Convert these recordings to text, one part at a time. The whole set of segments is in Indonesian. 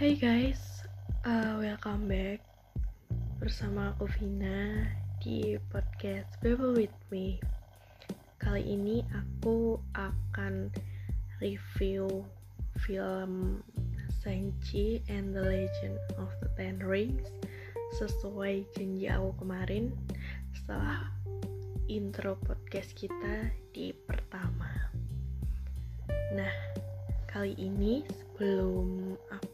Hai guys, uh, welcome back bersama aku Vina di podcast Babble with Me. Kali ini aku akan review film Shang-Chi and the Legend of the Ten Rings sesuai janji aku kemarin setelah intro podcast kita di pertama. Nah, kali ini sebelum aku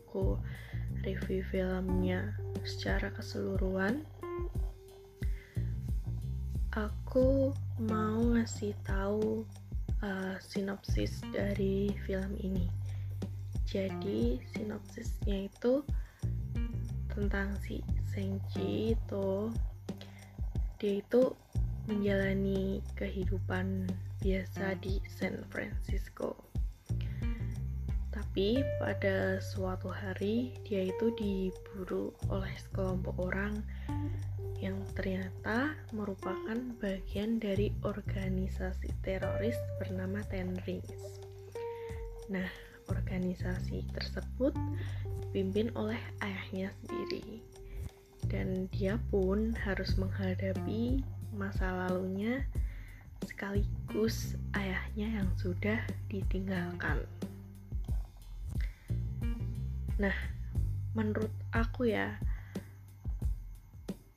review filmnya secara keseluruhan, aku mau ngasih tahu uh, sinopsis dari film ini. Jadi sinopsisnya itu tentang si Senji itu dia itu menjalani kehidupan biasa di San Francisco. Tapi pada suatu hari dia itu diburu oleh sekelompok orang yang ternyata merupakan bagian dari organisasi teroris bernama Ten Rings. Nah, organisasi tersebut dipimpin oleh ayahnya sendiri dan dia pun harus menghadapi masa lalunya sekaligus ayahnya yang sudah ditinggalkan. Nah, menurut aku ya,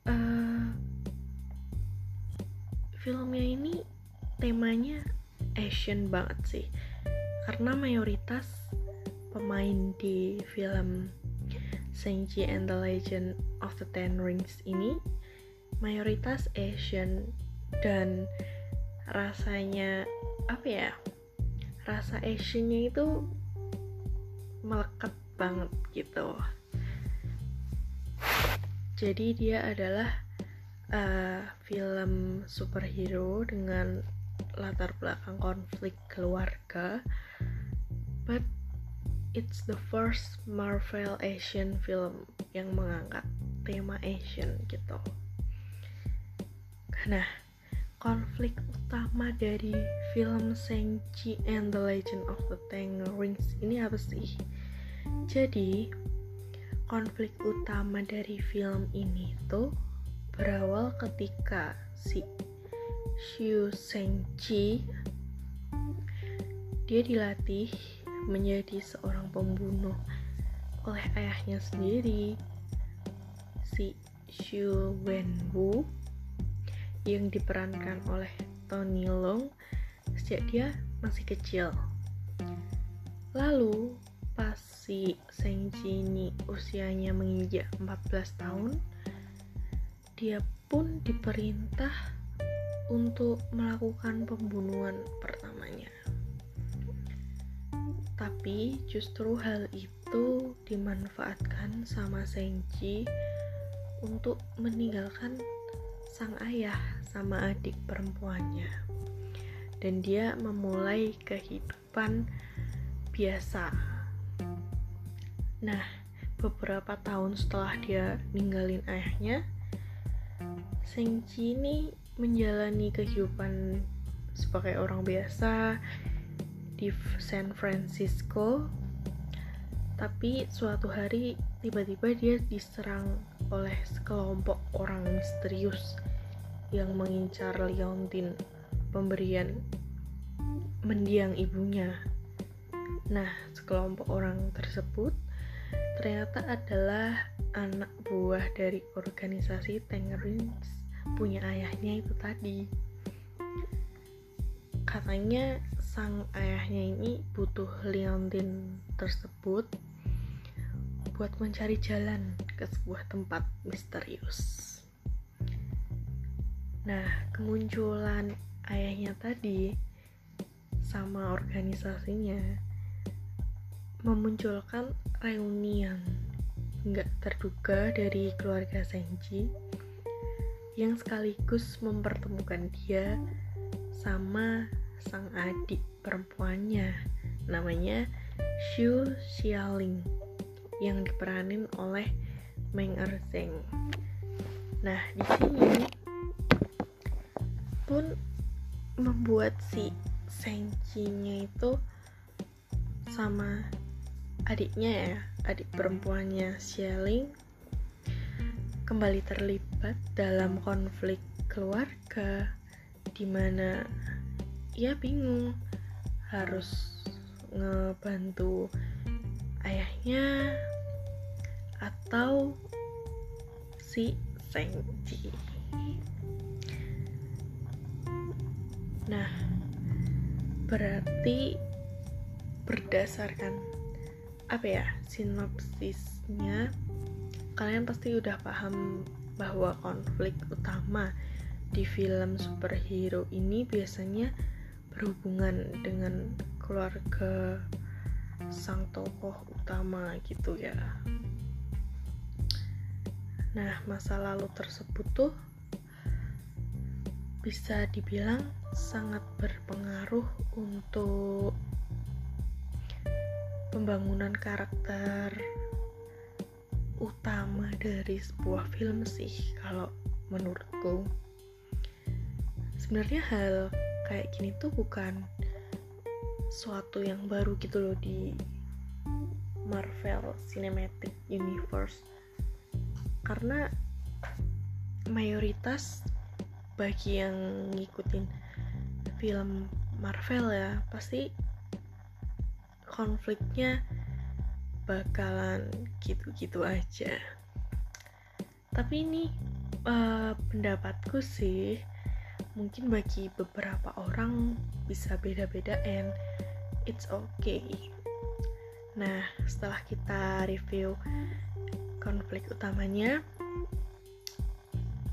uh, filmnya ini temanya action banget sih, karena mayoritas pemain di film Shang-Chi and the Legend of the Ten Rings ini mayoritas Asian dan rasanya apa ya rasa Asiannya itu melekat banget gitu jadi dia adalah uh, film superhero dengan latar belakang konflik keluarga but it's the first Marvel Asian film yang mengangkat tema Asian gitu. Nah, konflik utama dari film Shang-Chi and the Legend of the Ten Rings ini apa sih? Jadi, konflik utama dari film ini tuh berawal ketika si Xiu Shang-Chi dia dilatih menjadi seorang pembunuh oleh ayahnya sendiri. Si Xu Wenwu yang diperankan oleh Tony Long sejak dia masih kecil. Lalu si Seng Ji ini usianya menginjak 14 tahun dia pun diperintah untuk melakukan pembunuhan pertamanya tapi justru hal itu dimanfaatkan sama Senji untuk meninggalkan sang ayah sama adik perempuannya. Dan dia memulai kehidupan biasa. Nah, beberapa tahun setelah dia ninggalin ayahnya, Senji ini menjalani kehidupan sebagai orang biasa di San Francisco. Tapi suatu hari tiba-tiba dia diserang oleh sekelompok orang misterius yang mengincar Leontin pemberian mendiang ibunya. Nah sekelompok orang tersebut ternyata adalah anak buah dari organisasi Tengerins punya ayahnya itu tadi katanya sang ayahnya ini butuh Leontin tersebut buat mencari jalan ke sebuah tempat misterius. Nah, kemunculan ayahnya tadi sama organisasinya memunculkan reunian nggak terduga dari keluarga Senji yang sekaligus mempertemukan dia sama sang adik perempuannya namanya Xu Xiaoling yang diperanin oleh Meng Erzeng. Nah, di sini pun membuat si Shang-Chi-nya itu sama adiknya ya adik perempuannya Shelling kembali terlibat dalam konflik keluarga di mana ia bingung harus ngebantu ayahnya atau si Sengji. Nah, berarti berdasarkan apa ya sinopsisnya kalian pasti udah paham bahwa konflik utama di film superhero ini biasanya berhubungan dengan keluarga sang tokoh utama gitu ya. Nah masa lalu tersebut tuh bisa dibilang sangat berpengaruh untuk pembangunan karakter utama dari sebuah film sih kalau menurutku. Sebenarnya hal kayak gini tuh bukan suatu yang baru gitu loh di Marvel Cinematic Universe. Karena mayoritas bagi yang ngikutin film Marvel ya pasti konfliknya bakalan gitu-gitu aja. Tapi ini uh, pendapatku sih mungkin bagi beberapa orang bisa beda-beda and it's okay. Nah setelah kita review konflik utamanya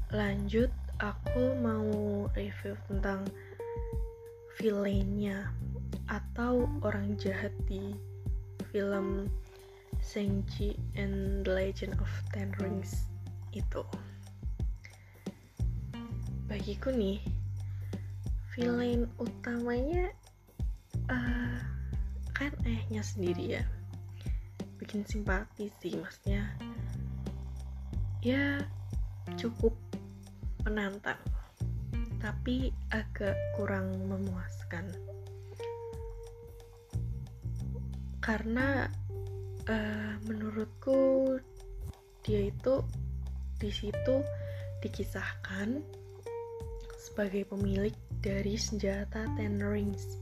lanjut. Aku mau review tentang villainnya atau orang jahat di film Shang-Chi and the Legend of Ten Rings itu. Bagiku nih villain utamanya uh, kan ayahnya sendiri ya. Bikin simpati sih maksudnya. Ya cukup menantang tapi agak kurang memuaskan karena uh, menurutku dia itu di situ dikisahkan sebagai pemilik dari senjata Ten Rings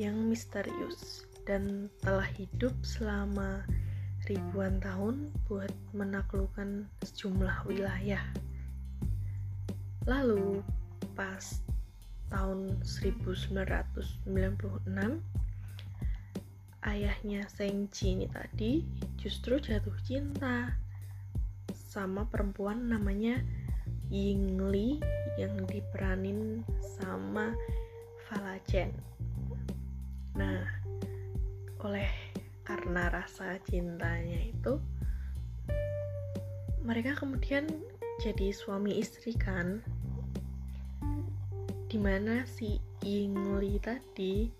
yang misterius dan telah hidup selama ribuan tahun buat menaklukkan sejumlah wilayah. Lalu pas tahun 1996 ayahnya Sengji ini tadi justru jatuh cinta sama perempuan namanya Yingli yang diperanin sama Falachen. Nah, oleh karena rasa cintanya itu mereka kemudian jadi suami istri kan di mana si Yingli tadi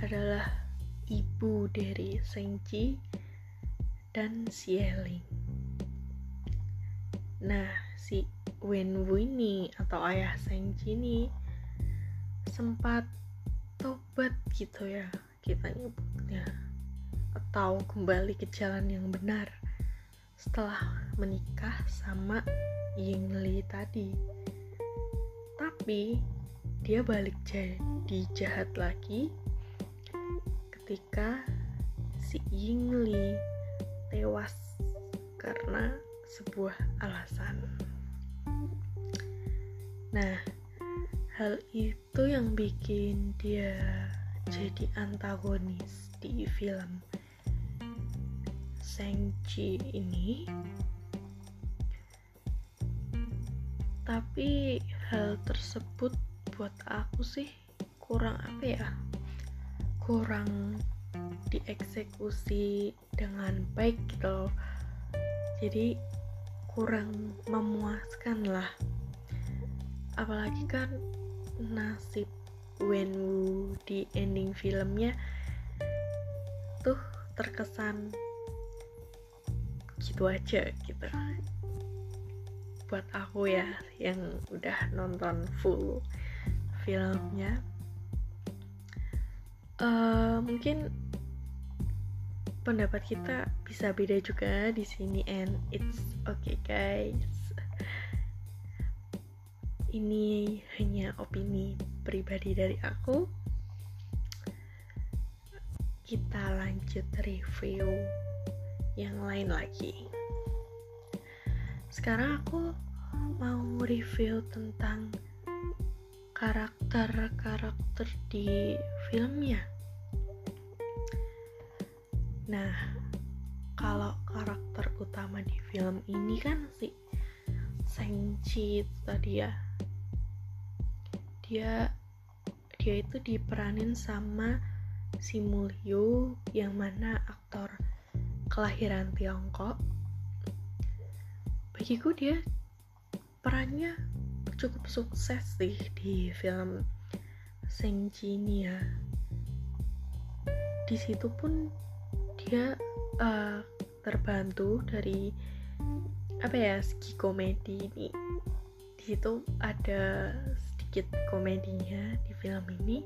adalah ibu dari Sengji dan Xieling. Nah, si Wen Winnie atau ayah Sengji ini sempat tobat gitu ya kita nyebutnya atau kembali ke jalan yang benar setelah menikah sama Ying Li tadi tapi dia balik jadi jahat lagi ketika si Ying Li tewas karena sebuah alasan. Nah, hal itu yang bikin dia jadi antagonis di film Shang-Chi ini. Tapi hal tersebut buat aku sih kurang apa ya? Kurang dieksekusi dengan baik gitu loh. Jadi kurang memuaskan lah. Apalagi kan nasib Wenwu di ending filmnya tuh terkesan gitu aja gitu. Buat aku ya yang udah nonton full filmnya uh, mungkin pendapat kita bisa beda juga di sini and it's okay guys. Ini hanya opini pribadi dari aku. Kita lanjut review yang lain lagi. Sekarang aku mau review tentang karakter-karakter di filmnya nah kalau karakter utama di film ini kan si Sengchi tadi ya. Dia dia itu diperanin sama si Mulyo yang mana aktor kelahiran Tiongkok. Bagiku dia perannya cukup sukses sih di film Sengji ini ya. Di situ pun dia uh, terbantu dari apa ya segi komedi ini di situ ada sedikit komedinya di film ini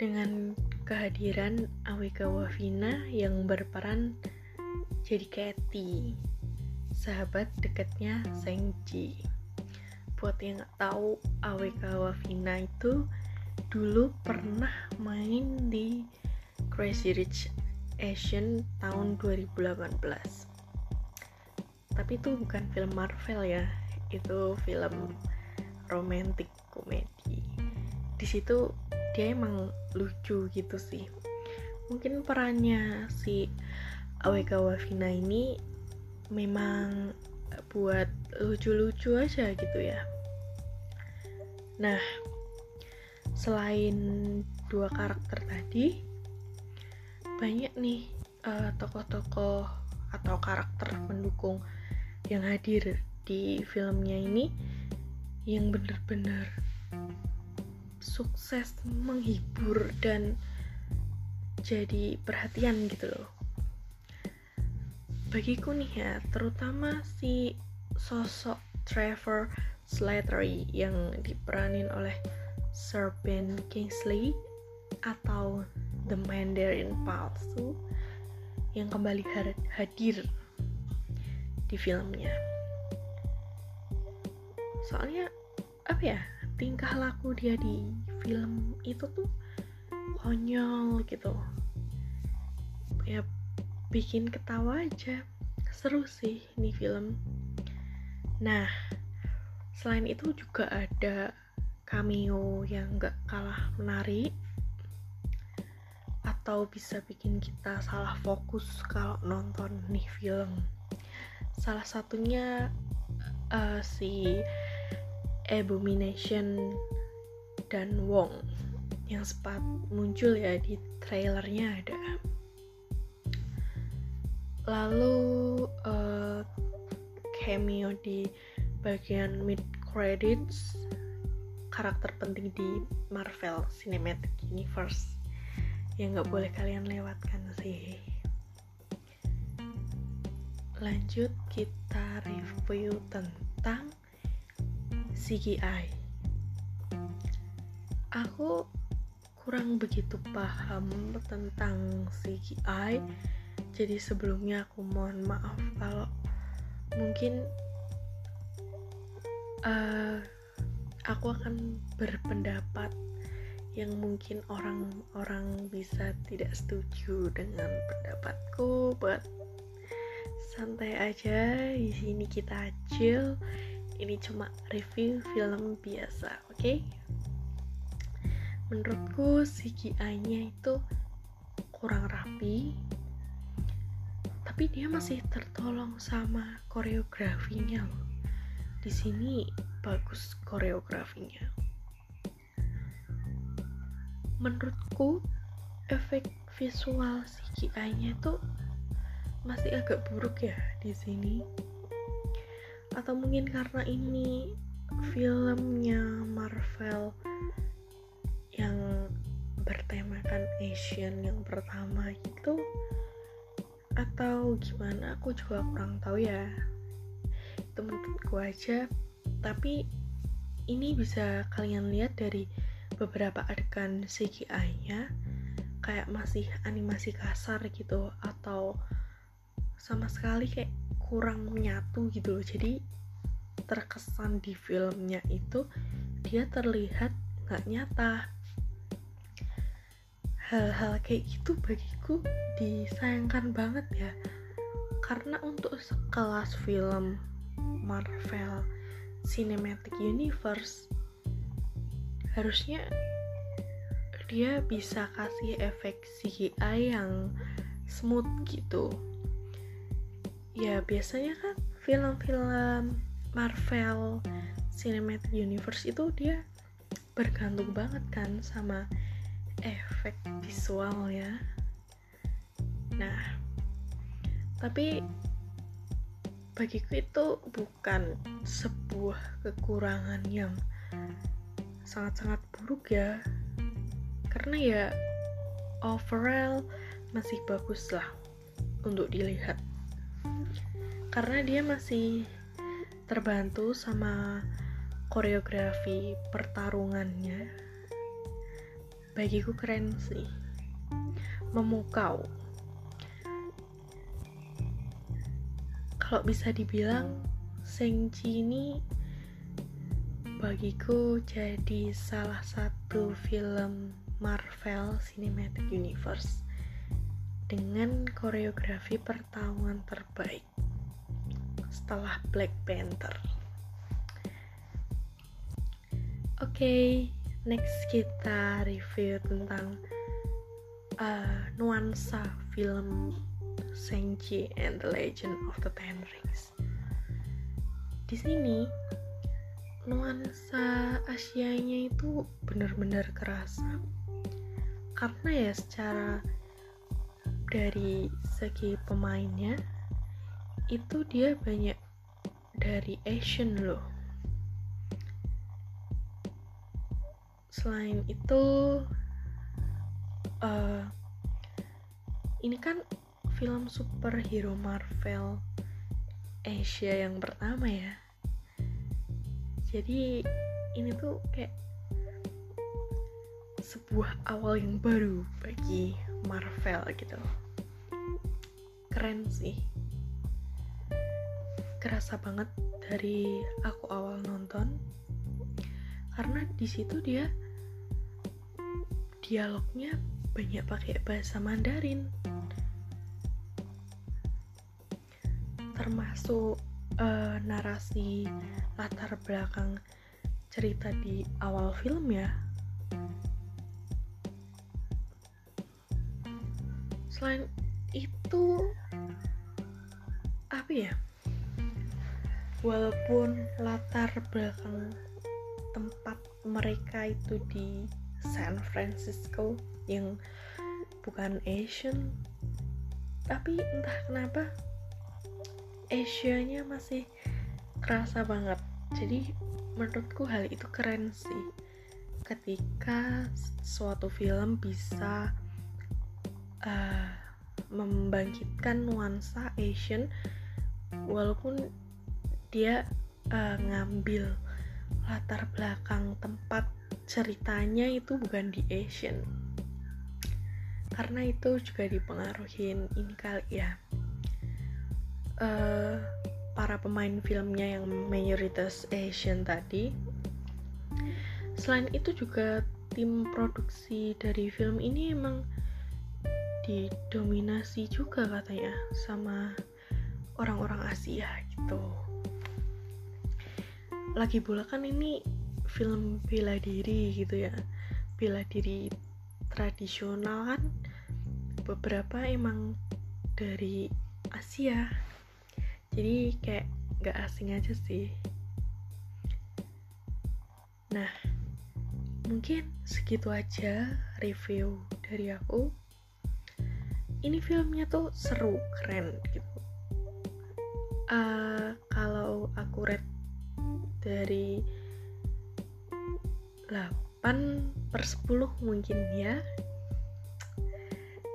dengan kehadiran Awika Wafina yang berperan jadi Katy, sahabat dekatnya Sengji. Buat yang nggak tahu, Awika Wafina itu dulu pernah main di Crazy Rich Asian tahun 2018. Tapi itu bukan film Marvel ya, itu film romantic komedi di situ dia emang lucu gitu sih. Mungkin perannya si Aweka Wafina ini memang buat lucu-lucu aja gitu ya. Nah selain dua karakter tadi banyak nih uh, tokoh-tokoh atau karakter pendukung yang hadir di filmnya ini yang benar-benar sukses menghibur dan jadi perhatian gitu loh. Bagiku nih ya terutama si sosok Trevor Slattery yang diperanin oleh Sir Ben Kingsley atau The Mandarin palsu yang kembali hadir di filmnya. Soalnya apa ya tingkah laku dia di film itu tuh konyol gitu. Ya bikin ketawa aja. Seru sih ini film. Nah selain itu juga ada cameo yang gak kalah menarik atau bisa bikin kita salah fokus kalau nonton nih film? Salah satunya uh, si Abomination dan Wong. Yang sempat muncul ya di trailernya ada. Lalu uh, cameo di bagian mid credits karakter penting di Marvel Cinematic Universe yang nggak boleh kalian lewatkan sih lanjut kita review tentang CGI. Aku kurang begitu paham tentang CGI, jadi sebelumnya aku mohon maaf kalau mungkin uh, aku akan berpendapat yang mungkin orang-orang bisa tidak setuju dengan pendapatku, but santai aja. Di sini kita chill. Ini cuma review film biasa oke? Okay? menurutku CGI-nya itu kurang rapi tapi dia masih tertolong sama koreografinya loh. Di sini bagus koreografinya menurutku efek visual CGI-nya itu masih agak buruk ya di sini. Atau mungkin karena ini filmnya Marvel yang bertemakan Asian yang pertama gitu. Atau gimana aku juga kurang tahu ya. Itu menurutku aja. Tapi ini bisa kalian lihat dari beberapa adegan CGI-nya kayak masih animasi kasar gitu atau sama sekali kayak kurang menyatu gitu jadi terkesan di filmnya itu dia terlihat nggak nyata. Hal-hal kayak gitu bagiku disayangkan banget ya. Karena untuk sekelas film Marvel Cinematic Universe harusnya dia bisa kasih efek CGI yang smooth gitu. Ya biasanya kan film-film Marvel Cinematic Universe itu dia bergantung banget kan sama efek visual ya nah tapi bagiku itu bukan sebuah kekurangan yang sangat-sangat buruk ya. Karena ya overall masih bagus lah untuk dilihat. Karena dia masih terbantu sama koreografi pertarungannya. Bagiku keren sih. Memukau. Kalau bisa dibilang Sengji ini bagiku jadi salah satu film Marvel Cinematic Universe dengan koreografi pertarungan terbaik setelah Black Panther. Oke, okay, next kita review tentang uh, nuansa film Shang-Chi and the Legend of the Ten Rings. Di sini nuansa Asianya itu benar-benar kerasa. Karena ya secara dari segi pemainnya itu dia banyak dari Asian loh. Selain itu uh, ini kan film superhero Marvel Asia yang pertama ya jadi ini tuh kayak sebuah awal yang baru bagi Marvel gitu. Keren sih. Kerasa banget dari aku awal nonton. Karena di situ dia dialognya banyak pakai bahasa Mandarin. Termasuk uh, narasi latar belakang cerita di awal film ya. Selain itu apa ya? Walaupun latar belakang tempat mereka itu di San Francisco yang bukan Asian tapi entah kenapa Asianya masih kerasa banget. Jadi menurutku hal itu keren sih. Ketika suatu film bisa uh, membangkitkan nuansa Asian walaupun dia uh, ngambil latar belakang tempat ceritanya itu bukan di Asian. Karena itu juga dipengaruhin ini kali ya uh, para pemain filmnya yang mayoritas Asian tadi. Selain itu juga tim produksi dari film ini emang didominasi juga katanya sama orang-orang Asia gitu. Lagi pula kan ini film bela diri gitu ya. Bela diri tradisional kan beberapa emang dari Asia jadi kayak gak asing aja sih. Nah mungkin segitu aja review dari aku. Ini filmnya tuh seru keren gitu. Uh, kalau aku rate dari 8 per 10 mungkin ya.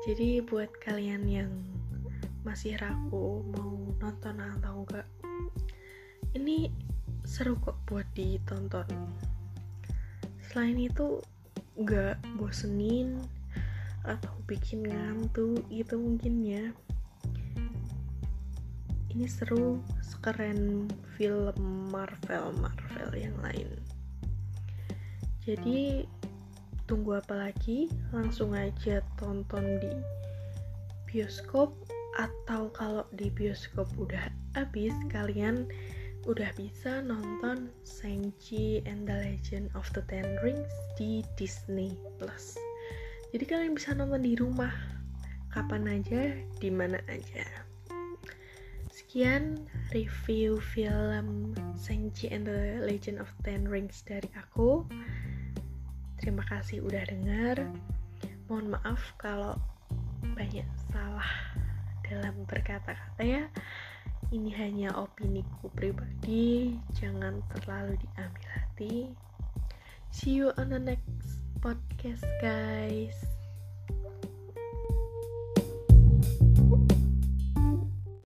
Jadi buat kalian yang masih ragu mau nonton atau enggak. Ini seru kok buat ditonton. Selain itu nggak bosenin atau bikin ngantuk gitu mungkin ya. Ini seru sekeren film Marvel Marvel yang lain. Jadi tunggu apa lagi? Langsung aja tonton di bioskop atau kalau di bioskop udah habis kalian udah bisa nonton Shang-Chi and the Legend of the Ten Rings di Disney Plus. Jadi kalian bisa nonton di rumah kapan aja, di mana aja. Sekian review film Shang-Chi and the Legend of the Ten Rings dari aku. Terima kasih udah dengar. Mohon maaf kalau banyak salah dalam berkata-kata ya ini hanya opini ku pribadi jangan terlalu diambil hati. See you on the next podcast guys